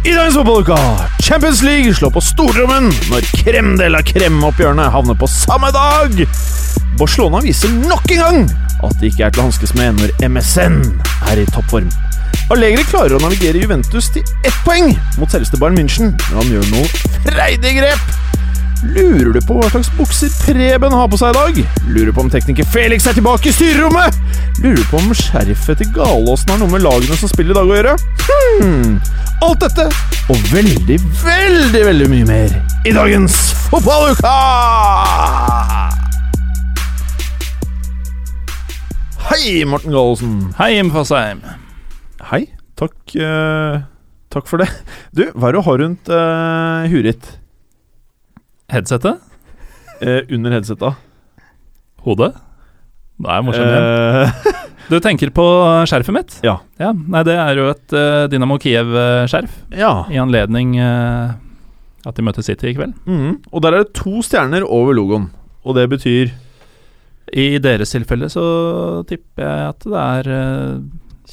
I dagens fotballuke Champions League slår på stortrommen når krem de la krem-oppgjørene havner på samme dag. Barcelona viser nok en gang at de ikke er til å hanskes med når MSN er i toppform. Allegri klarer å navigere Juventus til ett poeng mot selveste Bayern München når han gjør noe freidige grep. Lurer du på hva slags bukser Preben har på seg i dag? Lurer du på om tekniker Felix er tilbake i styrerommet? Lurer du på om skjerfet til Galåsen har noe med lagene som spiller i dag å gjøre? Hmm. Alt dette og veldig, veldig, veldig mye mer i dagens Fotballuka! Hei, Morten Gallosen. Hei, Jim Fasheim. Hei. Takk, uh, takk for det. Du, hva er det du har rundt uh, huet ditt? Headsetet? Eh, under headsetet? Hodet? Det er morsomt. igjen. Eh, Du tenker på skjerfet mitt? Ja. ja. Nei, det er jo et uh, Dynamo Kiev-skjerf ja. i anledning uh, at de møter City i kveld. Mhm. Og der er det to stjerner over logoen. Og det betyr I deres tilfelle så tipper jeg at det er uh,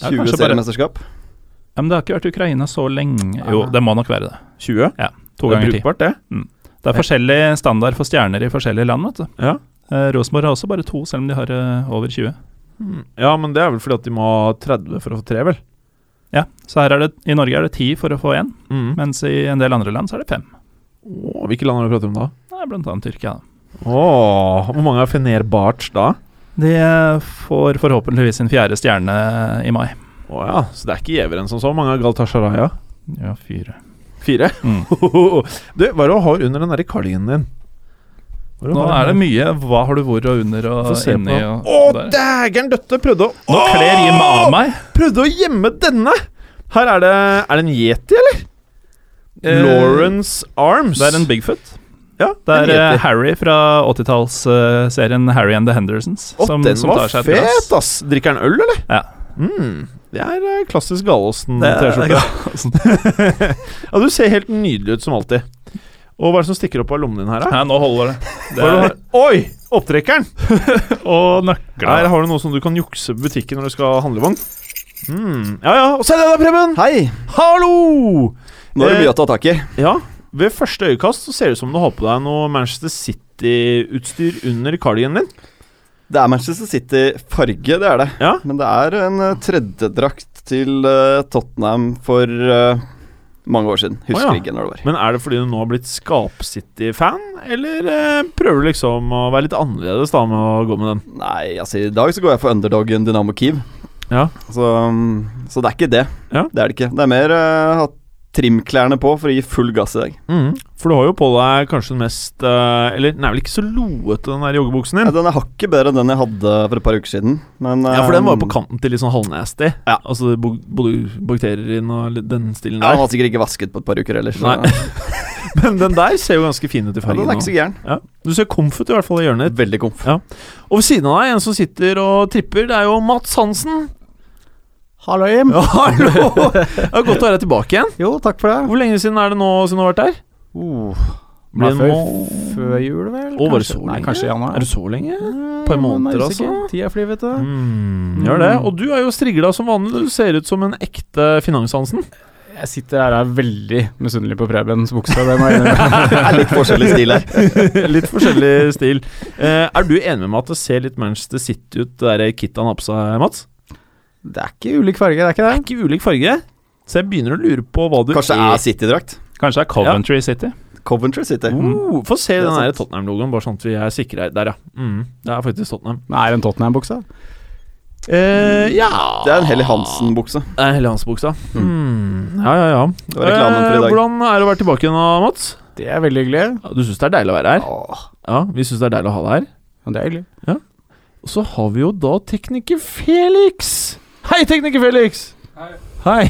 ja, 20 kanskje bare- seriemesterskap. ja, Men det har ikke vært Ukraina så lenge. Jo, det må nok være det. 20. Ja, To det er ganger brukbart, 10. det. Det er forskjellig standard for stjerner i forskjellige land, vet du. Ja. Eh, Rosenborg har også bare to, selv om de har eh, over 20. Mm. ja, men det er vel fordi at de må ha 30 for å få tre, vel? Ja, så her er det, i Norge er det ti for å få én, Mm. mens i en del andre land så er det fem. Åh, hvilke land har vi pratet om da? Det er blant annet Tyrkia. da. Åh, hvor mange er Fenerbahçe da? De får forhåpentligvis sin fjerde stjerne i mai. Å ja, så det er ikke gjevere enn som så. Hvor mange er Galtasaraya? Ja, fire. Fire? Mm. du, hva er det du har under den derre cardiganen din? Nå er det mye Hva har du hvor og under og inni og Å, dægeren døtte! Prøvde å Nå kler Jim av meg. Prøvde å gjemme denne! Her er det Er det en yeti, eller? Eh, Lawrence Arms. Det er en Bigfoot. ja, Det er eh. Harry fra 80-tallsserien Harry and the Hendersons. Å, som, den som var fet, ass! Drikker han øl, eller? Ja. Mm, det er eh, klassisk Gallosen Det er- T-skjorte. ja, du ser helt nydelig ut som alltid. Og hva er det som stikker opp av lommen din her, da? Nei, nå holder det. det er det du har? Oi! Opptrekkeren! og nøkkelen. Her har du noe som du kan jukse på butikken når du skal ha handlevogn. Mm. Ja ja, og se det da, Preben! Hei! Hallo! Nå er det Eh, mye å ta tak i. Ja, ved første øyekast så ser det ut som du har på deg noe Manchester City-utstyr under kardien din. Det er Manchester City-farge, det er det. Ja. Men det er en uh, tredjedrakt til eh, Tottenham for eh, mange år siden. Husker oh, ja. ikke når det var. Men er det fordi du nå har blitt Skap-City-fan, eller eh, prøver du liksom å være litt annerledes da med å gå med den? Nei, altså i dag så går jeg for underdogen Dynamo Kiev. Ja. Så, um, så det er ikke det. Ja. Det er det ikke. Det er mer uh, ha trimklærne på for å gi full gass i dag. For du har jo på deg kanskje den mest uh, Eller den er vel ikke så loete, den der joggebuksen Ja, den er hakket bedre enn den jeg hadde for et par uker siden. Men, Ja, for den var jo um, på kanten til litt sånn halvnasty. Ja. Altså både bakterier inn og den stilen Ja, Den der. var sikkert ikke vasket på et par uker ellers. så- Nei. Men den der ser jo ganske fin ut i fargen. Ja, den er ikke så gæren. Ja. Du ser komf ut i hvert fall i hjørnet. Veldig komf. Og ved siden av deg, en som sitter og tripper, det er jo Mats Hansen. Hallo, Jim. Ja, hallo! Det er godt å være tilbake igjen. Jo, takk for det. Hvor lenge siden er det nå siden du har vært der? Uh, Blir det før, nå- før jul, vel? Oh, var det Kanskje- så Nei, lenge? kanskje i januar. Er det så lenge? Et par måneder, altså? Tida flyr, vet du. Mm, gjør det. Og du er jo strigla som vanlig. Du ser ut som en ekte Finanshansen. Jeg sitter her og er veldig misunnelig på Prebens bukse. Det må jeg innrømme. Det er litt forskjellig stil her. litt forskjellig stil. Eh, er du enig med meg at det ser litt Manchester City ut, det der kittet han har på seg, Mats? Det er ikke ulik farge, det er ikke Det Det er ikke ulik farge. Så jeg begynner å lure på hva du Kanskje det er City-drakt. Kanskje det er Coventry City. Coventry City. Oh, Få se er den der. Tottenham-logoen, bare sånn at vi er sikre. Der, ja. Mm, det er faktisk Tottenham. Men er det en Tottenham-bukse? Eh, ja Det er en Helly Hansen-bukse. Det er Helly Hansen-buksa. Mm. Ja, ja, ja. I dag. hvordan er det å være tilbake igjen, Mats? Det er veldig hyggelig. Ja, du syns det er deilig å være her? Åh. Ja, vi syns det er deilig å ha deg her. Ja, det er hyggelig. Ja. Og så har vi jo da tekniker Felix. Hei, tekniker Felix! Hei.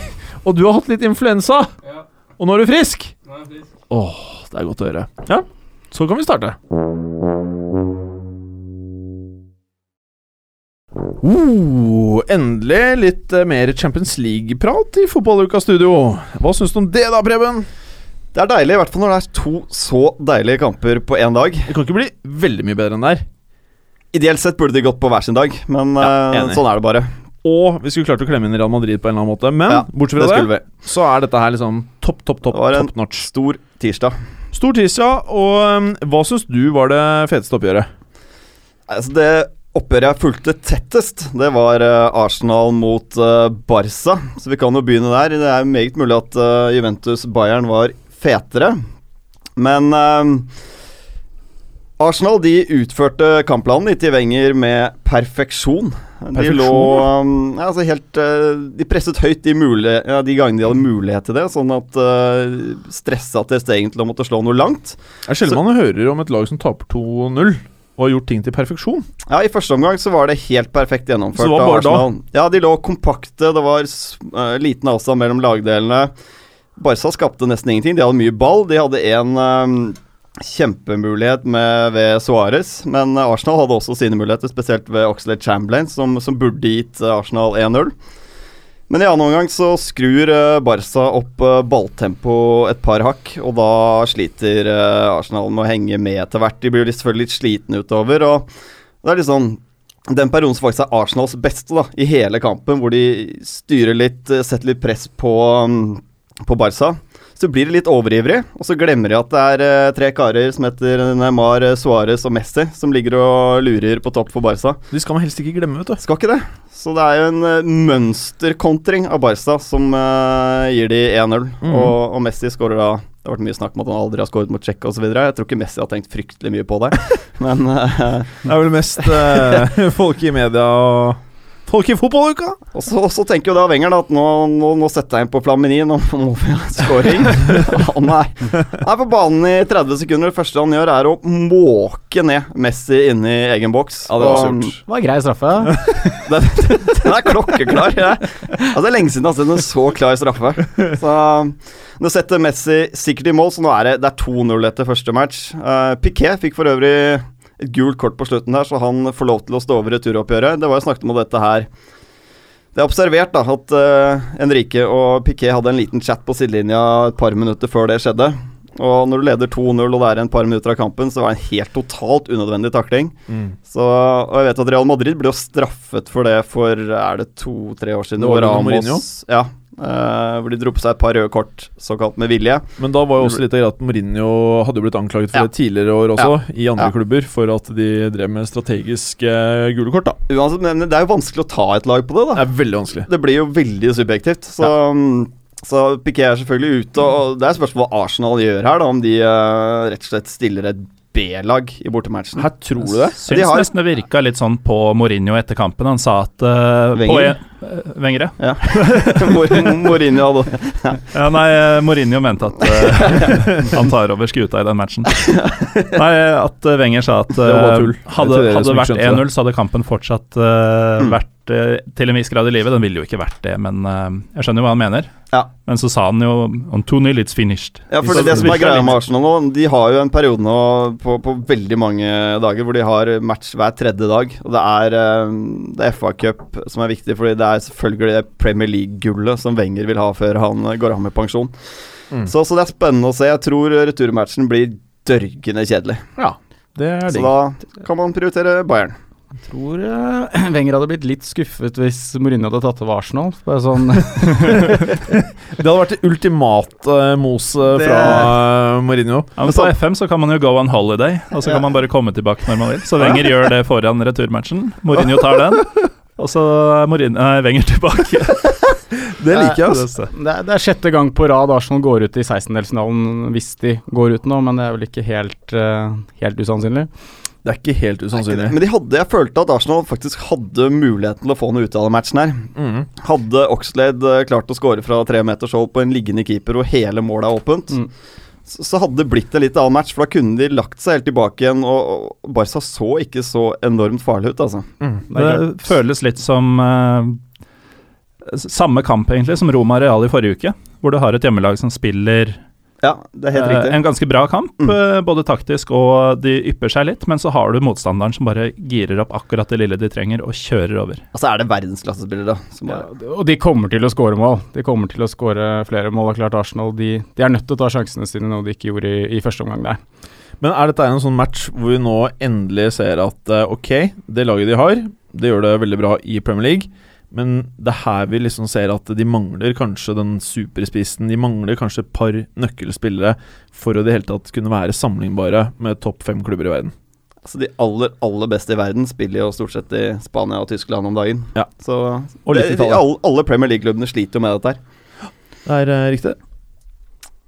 Og du har hatt litt influensa. Ja. Og nå er du frisk. Nå er jeg frisk. Åh, det er godt å høre. Ja. Så kan vi starte. Uh, endelig litt eh, mer Champions League-prat i Fotballukas studio. Hva syns du om det da, Preben? Det er deilig, i hvert fall når det er to så deilige kamper på én dag. Det kan ikke bli veldig mye bedre enn det her. Ideelt sett burde de gått på hver sin dag, men Ja, eh, sånn er det bare. Og vi skulle klart å klemme inn Real Madrid på en eller annen måte. Men Ja, bortsett fra det, det så er dette her liksom topp, topp, topp, Det var en top stor tirsdag. Stor tirsdag, og um, hva syns du var det feteste oppgjøret? Altså Det oppgjøret jeg fulgte tettest, det var eh, Arsenal mot uh, Barca. Så vi kan jo begynne der. Det er meget mulig at uh, Juventus-Bayern var fetere. Men uh, Arsenal de utførte kampplanen til Wenger med perfeksjon. De lå um, ja, altså helt uh, De presset høyt de, ja, de gangene de hadde mulighet til det, sånn at uh, stressa til Stegen til å måtte slå noe langt. Det er sjelden man hører om et lag som taper 2-0 og har gjort ting til perfeksjon. Ja, I første omgang så var det helt perfekt gjennomført. Så det var bare da? Ja, de lå kompakte, det var eh, liten avstand mellom lagdelene. Barca skapte nesten ingenting. De hadde mye ball. De hadde en eh, kjempemulighet med, ved Suárez, men Arsenal hadde også sine muligheter, spesielt ved Oxlade Chamberlain, som, som burde gitt eh, Arsenal 1-0. Men i annen omgang så skrur eh, Barca opp uh, balltempo et par hakk, og da sliter eh, Arsenal med å henge med etter hvert. De blir selvfølgelig litt slitne utover, og det er sånn den perioden som faktisk er Arsenals beste da, i hele kampen, hvor de styrer litt, eh, setter litt press på, um, på Barca. Så blir de litt overivrig, og så glemmer de at det er eh, tre karer som heter Neymar, eh, Suárez og Messi, som ligger og lurer på topp for Barca. De skal man helst ikke glemme, vet du. Skal ikke det. Så det er jo en eh, mønsterkontring av Barca som uh, gir de 1-0. mm. Og, og Messi skårer da Det har vært mye snakk om at han aldri har skåret mot Tsjekkia osv. Jeg tror ikke Messi har tenkt fryktelig mye på det, men uh, Det er vel mest uh, folk i media og folk i fotballuka. Og så, og så tenker jo da Wenger at nå, nå, nå setter jeg inn på Flamini, nå må vi ha scoring. Han er, er på banen i 30 sekunder. Det første han gjør, er å måke ned Messi inni egen boks. Ja, det var surt. Det var grei straffe. Den, den er klokkeklar. Ja. Altså, det er lenge siden jeg har sett en så klar straffe. Så Nå setter Messi sikkert i mål, så nå er det, det er 2-0 etter første match. Uh, Piquet fikk for øvrig et gult kort på slutten der, så han får lov til å stå over returoppgjøret. Det var jo snakket om dette her Det er observert da at uh, Enrique og Piquet hadde en liten chat på sidelinja et par minutter før det skjedde. Og når du leder 2-0 og det er en par minutter av kampen, så var det en helt totalt unødvendig takling. Så, og jeg vet at Real Madrid ble jo straffet for det for er det to-tre år siden. Nå var det under Ja, eh, hvor de dro på seg et par røde kort, såkalt med vilje. Men da var jo også litt av greia at Mourinho hadde jo blitt anklaget for Ja. det tidligere år også, i andre Ja. klubber, for at de drev med strategiske gule kort. da Uansett, men det er jo vanskelig å ta et lag på det, da. Det er veldig vanskelig. Det blir jo veldig subjektivt. Så, så Piquet er selvfølgelig ute, og det er spørsmål hva Arsenal gjør her, da. Om de uh, rett og slett stiller et B-lag i bortematchen. Her tror du det? Syns De har- nesten det virka litt sånn på Mourinho etter kampen. Han sa at uh, Wenger? Wenger, ja. Mor- Mourinho hadde Ja, nei, eh, Mourinho mente at uh, han tar over skuta i den matchen. Nei, at eh, Wenger sa at Det eh. Det hadde, hadde ikke vært 1-0, så hadde kampen fortsatt vært Mm. Vært eh, til en viss grad i livet. Den ville jo ikke vært det, men eh, jeg skjønner jo hva han mener. Ja. Men så sa han jo on 2-0, it's finished. Ja, for det, er det som er greia med Arsenal nå, de har jo en periode nå på, på veldig mange dager hvor de har match hver tredje dag. Og det er, eh, det er FA Cup som er viktig, fordi det er selvfølgelig det Premier League-gullet som Wenger vil ha før han går av med pensjon. Mm. Så, så det er spennende å se. Jeg tror returmatchen blir dørgende kjedelig. Ja, det er Så da kan man prioritere Bayern. Jeg tror uh, Wenger hadde blitt litt skuffet hvis Mourinho hadde tatt over Arsenal. Bare sånn Det hadde vært det ultimate uh, moset fra uh, Mourinho. Ja, men på FM så kan man jo go on holiday, og så Ja. kan man bare komme tilbake når man vil. Så Wenger gjør det foran returmatchen. Mourinho tar den, og så er Mourinho, nei, Wenger tilbake. Det liker jeg, altså. det, er, det er sjette gang på rad Arsenal går ut i 16-delsfinalen, hvis de går ut nå, men det er vel ikke helt, eh, helt usannsynlig. Det er ikke helt usannsynlig. Men de hadde, jeg følte at Arsenal faktisk hadde muligheten til å få noe ut av den matchen her. Mm. Hadde Oxlade eh, klart å score fra tre meters hold på en liggende keeper, og hele målet er åpent, Mm. så, så hadde det blitt en litt annen match, for da kunne de lagt seg helt tilbake igjen, og, og Barca så ikke så enormt farlig ut, altså. Mm. Det Det føles litt som uh, samme kamp egentlig som Roma Real i forrige uke, hvor du har et hjemmelag som spiller Ja, det er helt Eh, riktig. En ganske bra kamp, Mm. eh, både taktisk og de ypper seg litt, men så har du motstanderen som bare girer opp akkurat det lille de trenger, og kjører over. Og så er det verdensklassespillere. Som Ja, og de kommer til å skåre mål. De kommer til å skåre flere mål. Og klart Arsenal de, de er nødt til å ta sjansene sine, noe de ikke gjorde i, i første omgang der. Men er dette en sånn match hvor vi nå endelig ser at eh, ok, det laget de har, det gjør det veldig bra i Premier League, men det er her vi liksom ser at de mangler kanskje den superspissen, de mangler kanskje et par nøkkelspillere for å i det hele tatt kunne være sammenlignbare med topp fem klubber i verden. altså de aller, aller beste i verden spiller jo stort sett i Spania og Tyskland om dagen. Ja. Så Og litt det, alle, alle Premier League-klubbene sliter jo med dette her. Det er uh, riktig.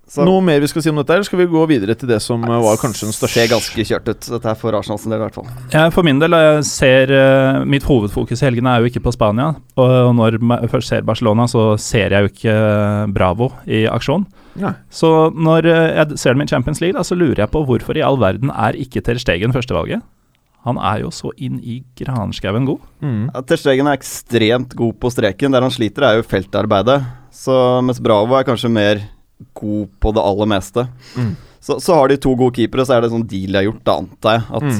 Så Noe mer vi skal si om dette, eller skal vi gå videre til det som eh, var kanskje den største ser ganske kjørt ut, dette er for Arsenal sin del i hvert fall. Jeg, for min del, jeg ser eh, Mitt hovedfokus i helgene er jo ikke på Spania. Og, og når jeg først ser Barcelona, så ser jeg jo ikke eh, Bravo i aksjon. Nei. Så når jeg ser dem i Champions League, da, så lurer jeg på hvorfor i all verden er ikke Ter Stegen førstevalget? Han er jo så inn i granskauen god. Mm. Ja, Ter Stegen er ekstremt god på streken. Der han sliter, er jo feltarbeidet. Så, mens Bravo er kanskje mer god på det aller meste. Mm. Så, så har de to gode keepere, så er det sånn deal de har gjort, da antar jeg. At Mm.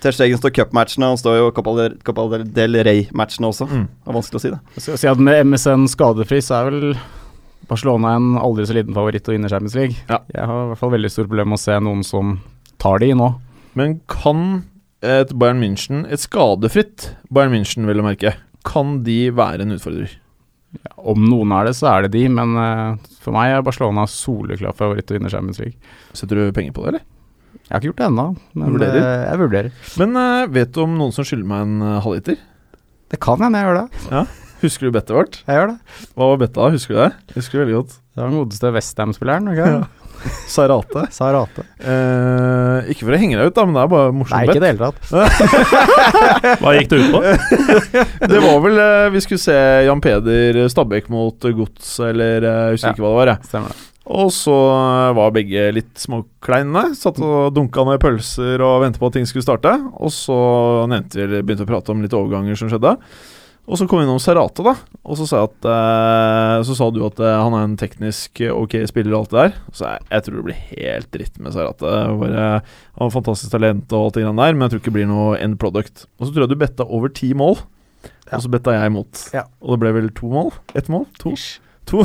Terstegen står cupmatchene, han står jo Copa del, Copa del Rey-matchene også. Mm. Det er vanskelig å si det. Jeg skal si at Med MSN skadefri så er vel Barcelona en aldri så liten favoritt å vinne Champions League. Ja. Jeg har i hvert fall veldig stort problem med å se noen som tar de nå. Men kan et Bayern München, et skadefritt Bayern München, vil jeg merke, kan de være en utfordrer? Ja, om noen er det, så er det de, men uh, for meg er Barcelona soleklar favoritt til å vinne Champions League. Setter du penger på det, eller? Jeg har ikke gjort det ennå, men vurderer? eh, jeg vurderer. Men uh, vet du om noen som skylder meg en uh, halvliter? Det kan hende jeg gjør det. Ja. Husker du bettet vårt? Jeg gjør det. Hva var bettet da? Husker du det? Husker du veldig godt. Det var den godeste Westham-spilleren, ikke Ja. Sarate. Sarate. Eh, ikke for å henge deg ut, da, men det er bare Nei, ikke i det hele tatt. Hva gikk det ut på? Det var vel eh, Vi skulle se Jan Peder Stabæk mot Gods, eller eh, jeg husker Ja. ikke hva det var. jeg. Stemmer det. Og så eh, var begge litt småkleine. Satt og dunka ned pølser og ventet på at ting skulle starte. Og så nevnte vi, begynte vi å prate om litt overganger som skjedde. Og så kom vi innom Serrate, da. Og så sa, jeg at, eh, så sa du at eh, han er en teknisk eh, ok spiller og alt det der. Så jeg, jeg tror det blir helt dritt med Serrate. Bare, han har fantastisk talent og alt det grann der, men jeg tror ikke det blir noe end product. Og så tror jeg du betta over ti mål. Og så betta jeg imot. Ja. Og det ble vel to mål? Ett mål? To? To.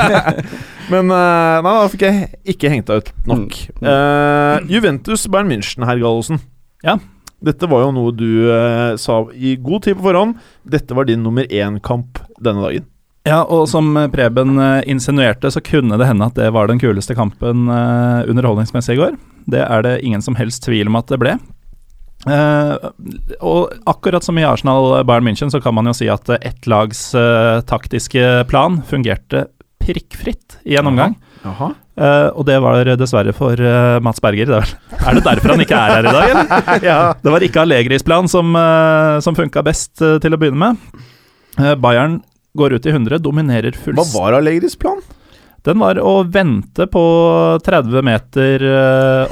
Men eh, nei, da fikk jeg ikke hengt deg ut nok. Mm. Eh, Juventus Bayern München, herr Gallosen. Ja. Dette var jo noe du eh, sa i god tid på forhånd. Dette var din nummer én-kamp denne dagen. Ja, og som Preben eh, insinuerte, så kunne det hende at det var den kuleste kampen eh, underholdningsmessig i går. Det er det ingen som helst tvil om at det ble. Eh, og akkurat som i Arsenal-Bayern München, så kan man jo si at eh, ett lags eh, taktiske plan fungerte prikkfritt i en omgang. Jaha. Eh, og det var dessverre for uh, Mats Berger. Det er, er det derfor han ikke er her i dag, eller? Det var ikke Allegris plan som, uh, som funka best uh, til å begynne med. Bayern går ut i 100, dominerer Hva var Allegris plan? Den var å vente på 30 meter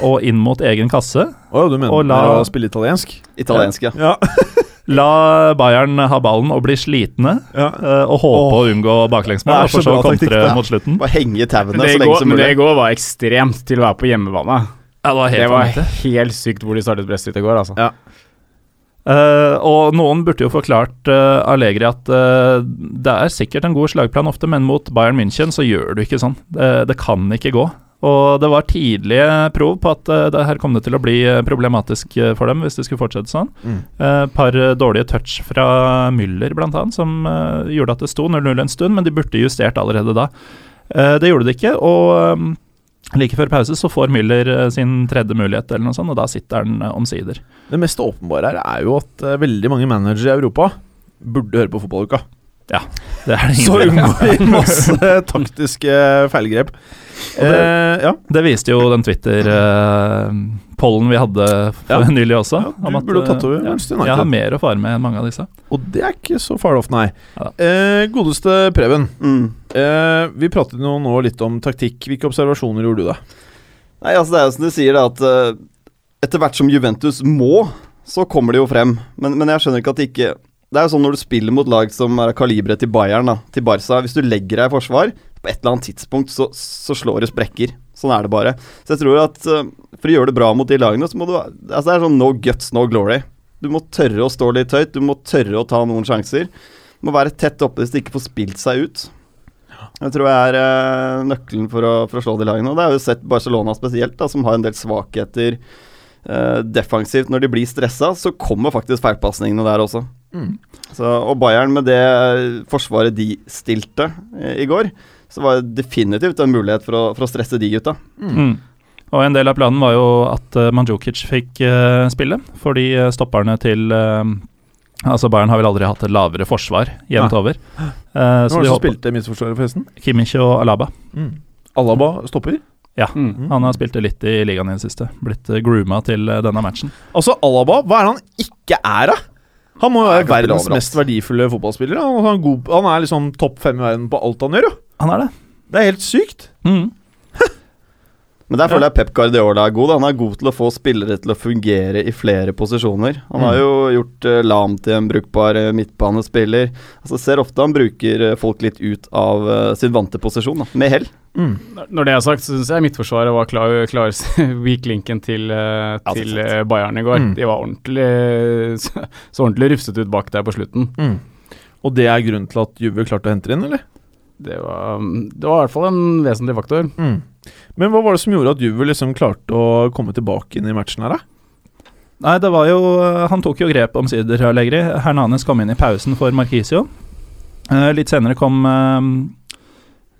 og inn mot egen kasse. Å ja, du mener Og la- å spille italiensk? Italiensk, ja. Ja. La Bayern ha ballen og bli slitne, ja. eh, og håpe å unngå baklengsmål, og for så å kontre mot slutten. Bare henge i tauene det, så lenge går, som mulig. det i går var ekstremt til å være på hjemmebane. Ja, det var Det helt var helt sykt hvor de startet presset i går, altså. Eh, og noen burde jo forklart uh, Allegri at uh, det er sikkert en god slagplan ofte, men mot Bayern München så gjør du ikke sånn. Det, det kan ikke gå. Og det var tidlige prov på at uh, det her kom det til å bli eh, problematisk eh, for dem hvis det skulle fortsette sånn. Mm. Uh, par dårlige touch fra Müller annet, som uh, gjorde at det sto 0-0 en stund, men de burde justert allerede da. Det gjorde de ikke, og um, like før pause så får Müller sin tredje mulighet, eller noe sånt, og da sitter han omsider. Det mest åpenbare her er jo at veldig mange managere i Europa burde høre på fotballuka. Det er det ingen Så unngår vi masse taktiske feilgrep. Det- Eh, ja. Det viste jo den Twitter-pollen vi hadde for Ja. nylig også. Ja, du at, burde tatt over ja, Manchester United. Jeg har mer å fare med enn mange av disse. Og det er ikke så far off, nei. Ja. Eh, godeste Preben. Mm. Eh, vi pratet jo nå litt om taktikk. Hvilke observasjoner gjorde du da? Nei, altså Det er jo som du sier, da, at eh, etter hvert som Juventus må, så kommer det jo frem. Men, men jeg skjønner ikke at de ikke Det er jo sånn når du spiller mot lag som er av kaliberet til Bayern, da, til Barca Hvis du legger deg i forsvar, på et eller annet tidspunkt så, så slår du sprekker. Sånn er det bare. Så jeg tror at uh, for å gjøre det bra mot de lagene, så må du Altså det er sånn no guts, no glory. Du må tørre å stå litt høyt, du må tørre å ta noen sjanser. Du må være tett oppe hvis det ikke får spilt seg ut. Det tror jeg er uh, nøkkelen for å, for å, slå de lagene. Og det har jo sett Barcelona spesielt, da, som har en del svakheter uh, defensivt. Når de blir stressa, så kommer faktisk feilpasningene der også. Mm. Så, og Bayern, med det forsvaret de stilte i, i går, så var det definitivt en mulighet for å, for å stresse de gutta. Mm. Mm. Og en del av planen var jo at uh, Mandzukic fikk uh, spille, fordi uh, stopperne til Altså Bayern har vel aldri hatt et lavere forsvar jevnt over. Uh, Hvem var det som spilte midtforsvaret, forresten? Kimmich og Alaba. Mm. Alaba stopper? Ja, mm. han har spilt litt i ligaen i det siste. Blitt grooma til denne matchen. Altså, Alaba, hva er det han ikke er, da? Han må jo være verdens mest verdifulle fotballspiller. Han, er, god, han er liksom topp fem i verden på alt han gjør, jo. Han er det. Det er helt sykt. Mm. Men der føler jeg Pep Guardiola er god. Da. Han er god til å få spillere til å fungere i flere posisjoner. Han mm. har jo gjort uh, Lam til en brukbar uh, midtbanespiller. Altså Ser ofte han bruker uh, folk litt ut av uh, sin vante posisjon, da, med hell. Mm. Når det er sagt, så syns jeg Midtforsvaret var klar, klar weak linken til, til Bayern i går. Mm. De var ordentlig så, så ordentlig rufset ut bak der på slutten. Mm. Og det er grunnen til at Juve klarte å hente inn, eller? Det var, det var i hvert fall en vesentlig faktor. Mm. Men hva var det som gjorde at Juve liksom klarte å komme tilbake inn i matchen her, da? Nei, det var jo Han tok jo grep omsider, Allegri. Hernanes kom inn i pausen for Marquisio. Eh, litt senere kom, eh,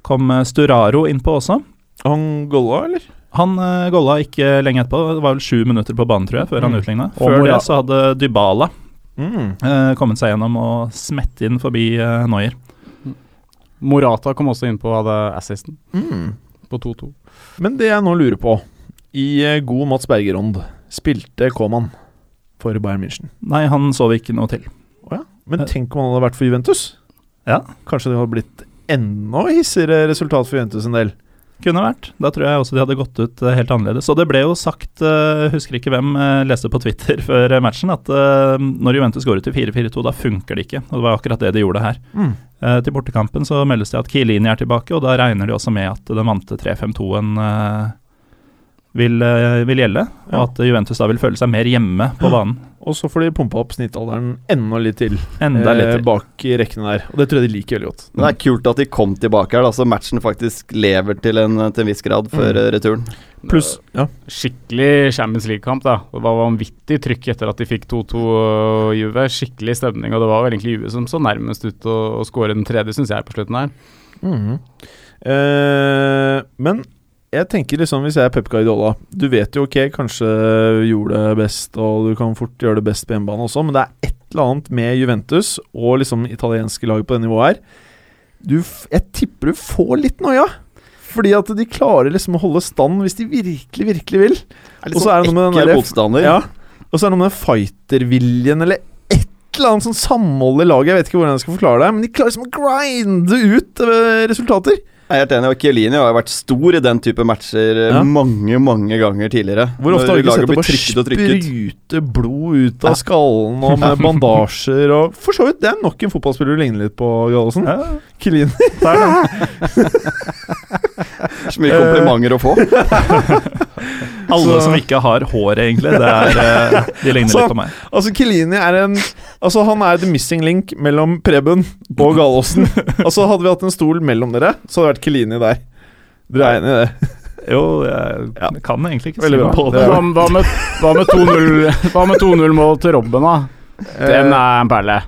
kom Sturaro innpå også. Han golla, eller? Han uh, golla ikke lenge etterpå. Det var vel sju minutter på banen, tror jeg, før mm. han utligna. Før det så hadde Dybala mm. uh, kommet seg gjennom og smett inn forbi uh, Noyer. Morata kom også innpå og hadde assisten mm. På 2-2. Men det jeg nå lurer på, i eh, god Mats Bergerånd, spilte Koman for Bayern München? Nei, han så vi ikke noe til. Oh, ja. Men tenk om han hadde vært for Juventus? Ja. Kanskje det hadde blitt enda hissigere resultat for Juventus en del? Kunne vært. Da tror jeg også de hadde gått ut eh, helt annerledes. Og det ble jo sagt, uh, husker ikke hvem, uh, leste på Twitter før matchen, at når Juventus går ut i 4-4-2, da funker det ikke. Og det var akkurat det de gjorde her. Mm. Til bortekampen så meldes det at Kielini er tilbake, og da regner de også med at den vante 3-5-2-en vil, vil, gjelde, og at Juventus da vil føle seg mer hjemme på banen. Og så får de pumpa opp snittalderen enda litt til, enda litt til. bak i rekkene der. Og det tror jeg de liker veldig godt. Det er kult at de kom tilbake her, da, så matchen faktisk lever til en, til en viss grad før mm. returen. Pluss ja. Skikkelig Champions League-kamp, da. Det var vanvittig trykk etter at de fikk 2-2 Juve. Skikkelig stemning, og det var vel egentlig Juve som så nærmest ut å, å skåre den tredje, syns jeg, på slutten her. Mm. Eh, men jeg tenker liksom Hvis jeg er Pep Guardiola Du vet jo ok, kanskje gjorde det best, og du kan fort gjøre det best på hjemmebane også, men det er et eller annet med Juventus og liksom italienske lag på det nivået her. Du, jeg tipper du får litt noia. Fordi at de klarer liksom å holde stand hvis de virkelig, virkelig vil. Og så er det noe med den motstander. Ja, og så er det noe med fighterviljen eller et eller annet sånn samhold i laget. Jeg vet ikke hvordan jeg skal forklare det, men de klarer liksom å grinde ut eh, resultater. Jeg er helt enig, og Chiellini har vært stor i den type matcher ja. mange mange ganger tidligere. Hvor ofte har du ikke sett ham bare sprute blod ut av skallen og med bandasjer og For så vidt, det er nok en fotballspiller du ligner litt på, Gallosen. Ja. Chiellini. Der, er Så mye komplimenter å få. Alle som ikke har hår, egentlig. Det er, eh, de ligner så, litt på meg. Altså, Kilini er en Altså, han er the missing link mellom Preben og Galåsen. altså, hadde vi hatt en stol mellom dere, så hadde det vært Kilini der. Dere er enig i det? Jo, jeg ja. kan egentlig ikke si på det. Hva med 2-0-mål til Robben, da? Den er en perle.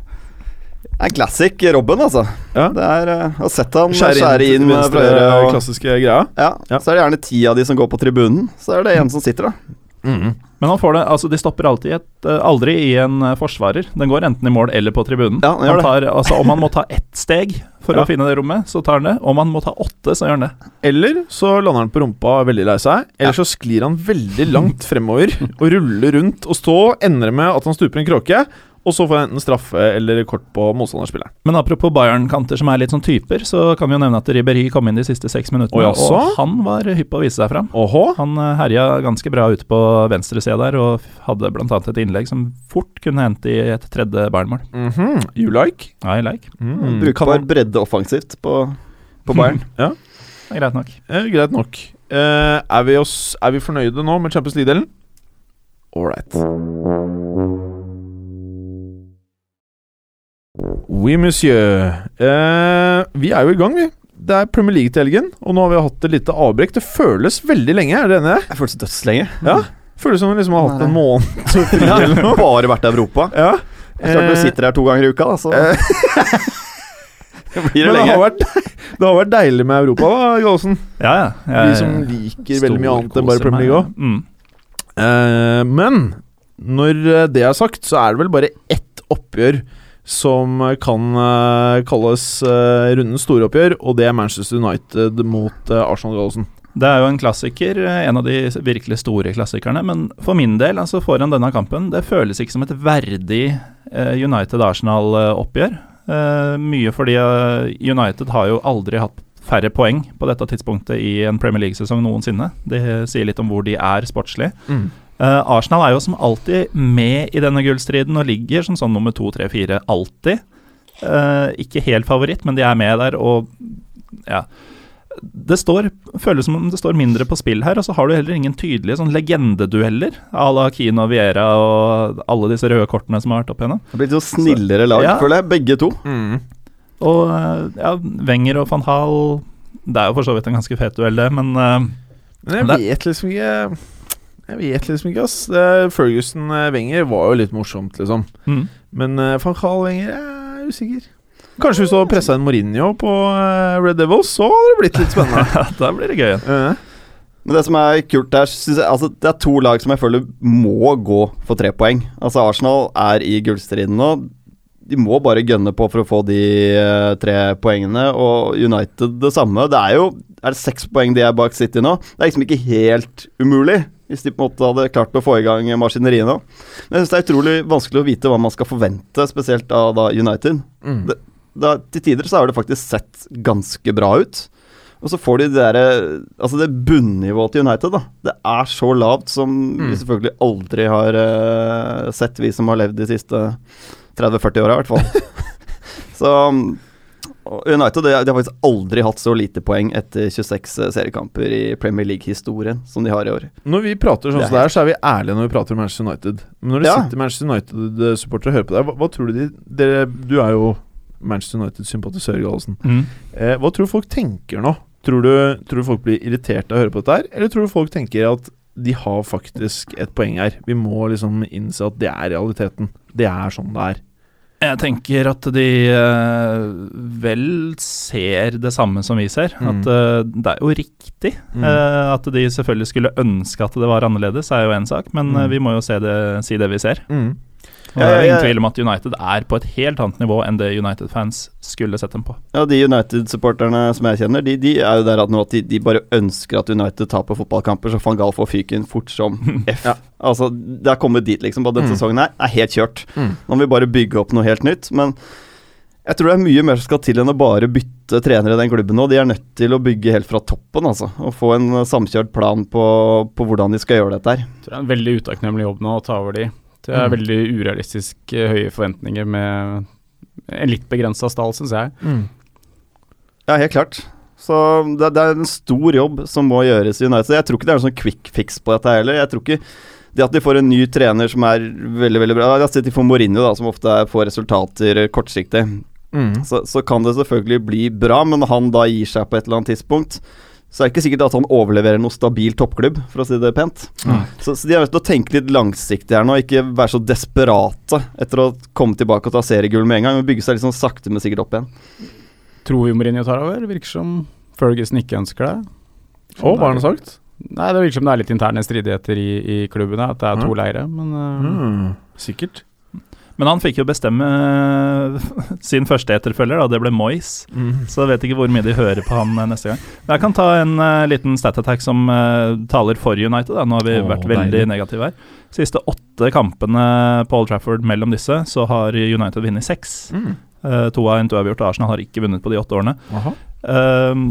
Det er classic Robben, altså. Ja. Det er uh, å sette han skjære, skjære inn, inn venstre, og, klassiske greia. Ja. ja. Så er det gjerne ti av de som går på tribunen. Så er det en som sitter, da. Mm. Men han får det, altså de stopper alltid et, uh, aldri i en uh, forsvarer. Den går enten i mål eller på tribunen. Ja, han tar, altså, om han må ta ett steg for ja. å finne det rommet, så tar han det. Om han må ta åtte, så gjør han det. Eller så lander han på rumpa veldig lei seg. Eller ja. så sklir han veldig langt fremover og ruller rundt. Og så ender det med at han stuper en kråke. Og så får jeg enten straffe eller kort på motstanderspilleren. Men apropos Bayern-kanter som er litt sånn typer, så kan vi jo nevne at Ribéry kom inn de siste seks minuttene, Og, og han var hypp på å vise seg fram. Oho. Han eh, herja ganske bra ute på venstresida der, og hadde bl.a. et innlegg som fort kunne hendt i et tredje Bayern-mål. Mhm. You like? I like. Mm. Kan være bredde offensivt på, på Bayern. Ja, Det er greit nok. eh, greit nok. Eh, er, vi oss, er vi fornøyde nå med Champions League-delen? Ålreit. Oui, monsieur. Eh, vi er jo i gang, vi. Det er Premier League til helgen, og nå har vi hatt et lite avbrekk. Det føles veldig lenge, er det enig? Jeg føles dødslenge. Ja. Føles som vi liksom har hatt en måned. Ja, bare vært i Europa. Ja. Det er Klart du Eh, sitter her to ganger i uka, da, så blir det Men det lenge. har, vært, det har vært deilig med Europa, da, Gallosen. Ja, ja. Vi som liker veldig mye annet enn bare Premier League òg. Mm. Eh, men når eh, det er sagt, så er det vel bare ett oppgjør som eh, kan eh, kalles uh, rundens store oppgjør, og det er Manchester United mot uh, Arsenal Gallosen. Det er jo en klassiker, eh, en av de virkelig store klassikerne. Men for min del, altså foran denne kampen, det føles ikke som et verdig eh, United-Arsenal-oppgjør. Eh, mye fordi eh, United har jo aldri hatt færre poeng på dette tidspunktet i en Premier League-sesong noensinne. Det sier litt om hvor de er sportslig. Eh, Arsenal er jo som alltid med i denne gullstriden og ligger som sånn nummer to, tre, fire alltid. Eh, ikke helt favoritt, men de er med der, og ja. Det står, føles som om det står mindre på spill her, og så har du heller ingen tydelige sånn legendedueller à la Kino og Viera og alle disse røde kortene som har vært opp igjennom. Det har blitt så snillere lag, Ja. føler jeg, begge to. Mm. Og eh, ja, Wenger og van Hal Det er jo for så vidt en ganske fet duell, det, men uh, Men jeg vet liksom ikke Jeg vet liksom ikke, ass. Ferguson eh, Wenger var jo litt morsomt, liksom. mm. Men uh, van Gaal Wenger jeg er usikker. Kanskje hvis du hadde pressa en Mourinho på eh, Red Devils, så hadde det blitt litt spennende. da blir det gøy ja Eh, Men det som er kult der, jeg altså, det er to lag som jeg føler må gå for tre poeng. Altså Arsenal er i gullstriden nå. De må bare gønne på for å få de uh, tre poengene, og United det samme. Det er jo Er det seks poeng de er bak City nå? Det er liksom ikke helt umulig, hvis de på en måte hadde klart å få i gang maskineriet nå. Men jeg synes det er utrolig vanskelig å vite hva man skal forvente, spesielt av da United. mm. Det- Da, til tider så har det faktisk sett ganske bra ut. Og så får de det derre Altså det bunnivået til United, da. Det er så lavt som Mm. vi selvfølgelig aldri har uh, sett, vi som har levd de siste 30-40 åra, i hvert fall. så United de, de har faktisk aldri hatt så lite poeng etter 26 seriekamper i Premier League-historien som de har i år. Når vi prater sånn som det er, så er vi ærlige når vi prater om Manchester United. Men når det Ja. sitter Manchester United-supportere og hører på deg, hva, hva tror du de dere, Du er jo Manchester United-sympatisør, Gallosen. Mm. Eh, hva tror du folk tenker nå? Tror du, tror du folk blir irritert av å høre på dette her, eller tror du folk tenker at de har faktisk et poeng her? Vi må liksom innse at det er realiteten. Det er sånn det er. Jeg tenker at de uh, vel ser det samme som vi ser. Mm. At uh, det er jo riktig. Mm. Uh, at de selvfølgelig skulle ønske at det var annerledes, er jo én sak, men Mm. vi må jo se det, si det vi ser. Mm. Og det er Ja, jo ja, ingen tvil om at United er på et helt annet nivå enn det United-fans skulle sett dem på. Ja, De United-supporterne som jeg kjenner, de, de er jo der at nå at de, de bare ønsker at United taper fotballkamper, så van Gaal får fyken fort som F. Ja. Altså, Det er kommet dit, liksom. Bare denne Mm. sesongen her er helt kjørt. Mm. Nå må vi bare bygge opp noe helt nytt. Men jeg tror det er mye mer som skal til enn å bare bytte trenere i den klubben nå. De er nødt til å bygge helt fra toppen, altså. Og få en samkjørt plan på, på hvordan de skal gjøre dette her. Jeg tror det er en veldig utakknemlig jobb nå å ta over de. Det er Mm. veldig urealistisk eh, høye forventninger med en litt begrensa stall, syns jeg. Mm. Ja, helt klart. Så det, det er en stor jobb som må gjøres i United. Jeg tror ikke det er noen sånn quick fix på dette heller. Jeg tror ikke det at de får en ny trener som er veldig veldig bra Jeg har sett de får Mourinho, da, som ofte får resultater kortsiktig. Mm. Så, så kan det selvfølgelig bli bra, men han da gir seg på et eller annet tidspunkt, så er det ikke sikkert at han overleverer noe stabil toppklubb, for å si det pent. Mm. Så, så de er nødt til å tenke litt langsiktig her nå, ikke være så desperate etter å komme tilbake og ta seriegull med en gang, men bygge seg litt sånn sakte, men sikkert opp igjen. Tror vi Mourinho tar over? Virker som Ferguson ikke ønsker det. Å, hva har han sagt? Nei, Det virker som det er litt interne stridigheter i, i klubben, at det er to mm. leire. Men uh, Mm. Sikkert. Men han fikk jo bestemme sin første etterfølger, da. Det ble Moyes. Mm. Så jeg vet ikke hvor mye de hører på han eh, neste gang. Jeg kan ta en uh, liten stat attack som uh, taler for United. Da. Nå har vi oh, vært veldig deilig. negative her. Siste åtte kampene på Old Trafford mellom disse, så har United vunnet seks. Mm. Uh, to av en uavgjort, Arsenal har ikke vunnet på de åtte årene. Aha. Ehm,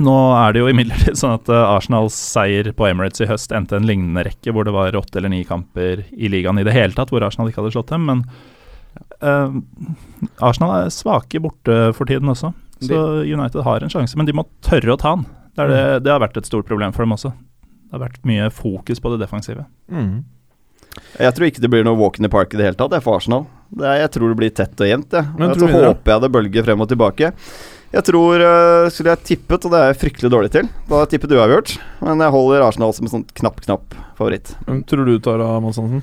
nå er det jo imidlertid sånn at eh, Arsenals seier på Emirates i høst endte en lignende rekke, hvor det var åtte eller ni kamper i ligaen i det hele tatt, hvor Arsenal ikke hadde slått dem. Men uh, Arsenal er svake borte for tiden også, så United har en sjanse. Men de må tørre å ta den. Det, er det, det har vært et stort problem for dem også. Det har vært mye fokus på det defensive. Mm. Jeg tror ikke det blir noe walk in the park i det hele tatt, det er for Arsenal. Det er, jeg tror det blir tett og jevnt, jeg. Tror så håper jeg det bølger frem og tilbake. Jeg tror øh, Skulle jeg tippet, og det er jeg fryktelig dårlig til, da tippet uavgjort. Men jeg holder Arsenal som en sånn knapp-knapp favoritt. Hvem tror du tar av Mads Hansen?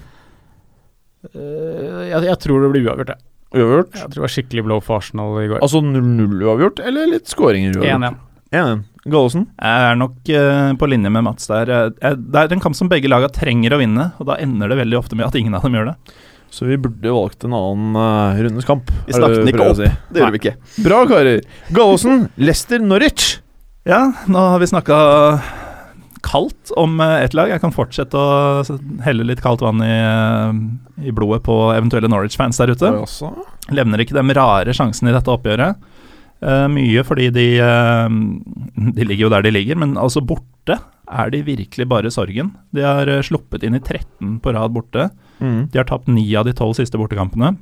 Eh, jeg, jeg tror det blir uavgjort, jeg. Uavgjort? Jeg tror det var skikkelig blow for Arsenal i går. Altså 0-0 uavgjort, eller litt skåringer uavgjort? 1-1. 1-1. Gallosen? Jeg er nok uh, på linje med Mats der. Jeg, jeg, det er en kamp som begge lagene trenger å vinne, og da ender det veldig ofte med at ingen av dem gjør det. Så vi burde valgt en annen uh, rundes kamp. Vi snakket den ikke opp. si. Det gjorde vi ikke. Bra, karer. Gallosen, Leicester Norwich. Ja, nå har vi snakka kaldt om eh, ett lag. Jeg kan fortsette å helle litt kaldt vann i, eh, i blodet på eventuelle Norwich-fans der ute. Levner ikke de rare sjansene i dette oppgjøret. Uh, mye fordi de uh, De ligger jo der de ligger, men altså borte er de virkelig bare sorgen. De har eh, sluppet inn i 13 på rad borte. Mm. De har tapt ni av de tolv siste bortekampene.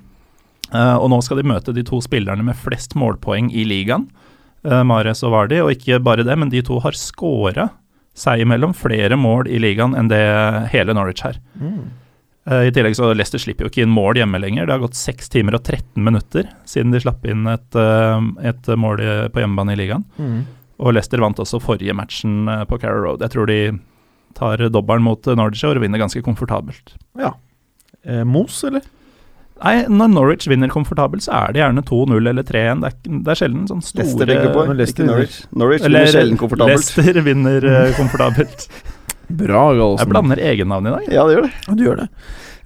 Uh, og nå skal de møte de to spillerne med flest målpoeng i ligaen, uh, Mares og Vardi. Og ikke bare det, men de to har scora seg imellom flere mål i ligaen enn det hele Norwich har. Mm. Uh, I tillegg så Leicester slipper jo ikke inn mål hjemme lenger. Det har gått 6 timer og 13 minutter siden de slapp inn et, eh, et mål på hjemmebane i ligaen. Mm. Og Leicester vant også forrige matchen eh, på Carrow Road. Jeg tror de tar dobbelen mot eh, Norwich og vinner ganske komfortabelt. Eh, Mos, eller? Nei, når Norwich vinner komfortabelt, så er det gjerne 2-0 eller 3-1. Det, det er sjelden sånn store Leicester tenker på, Leicester Norwich. Norwich Eller vinner sjelden komfortabelt. Leicester vinner eh, komfortabelt. Bra, Galsen. Jeg blander egennavn i dag. Ja, det gjør det. Ja, du gjør det.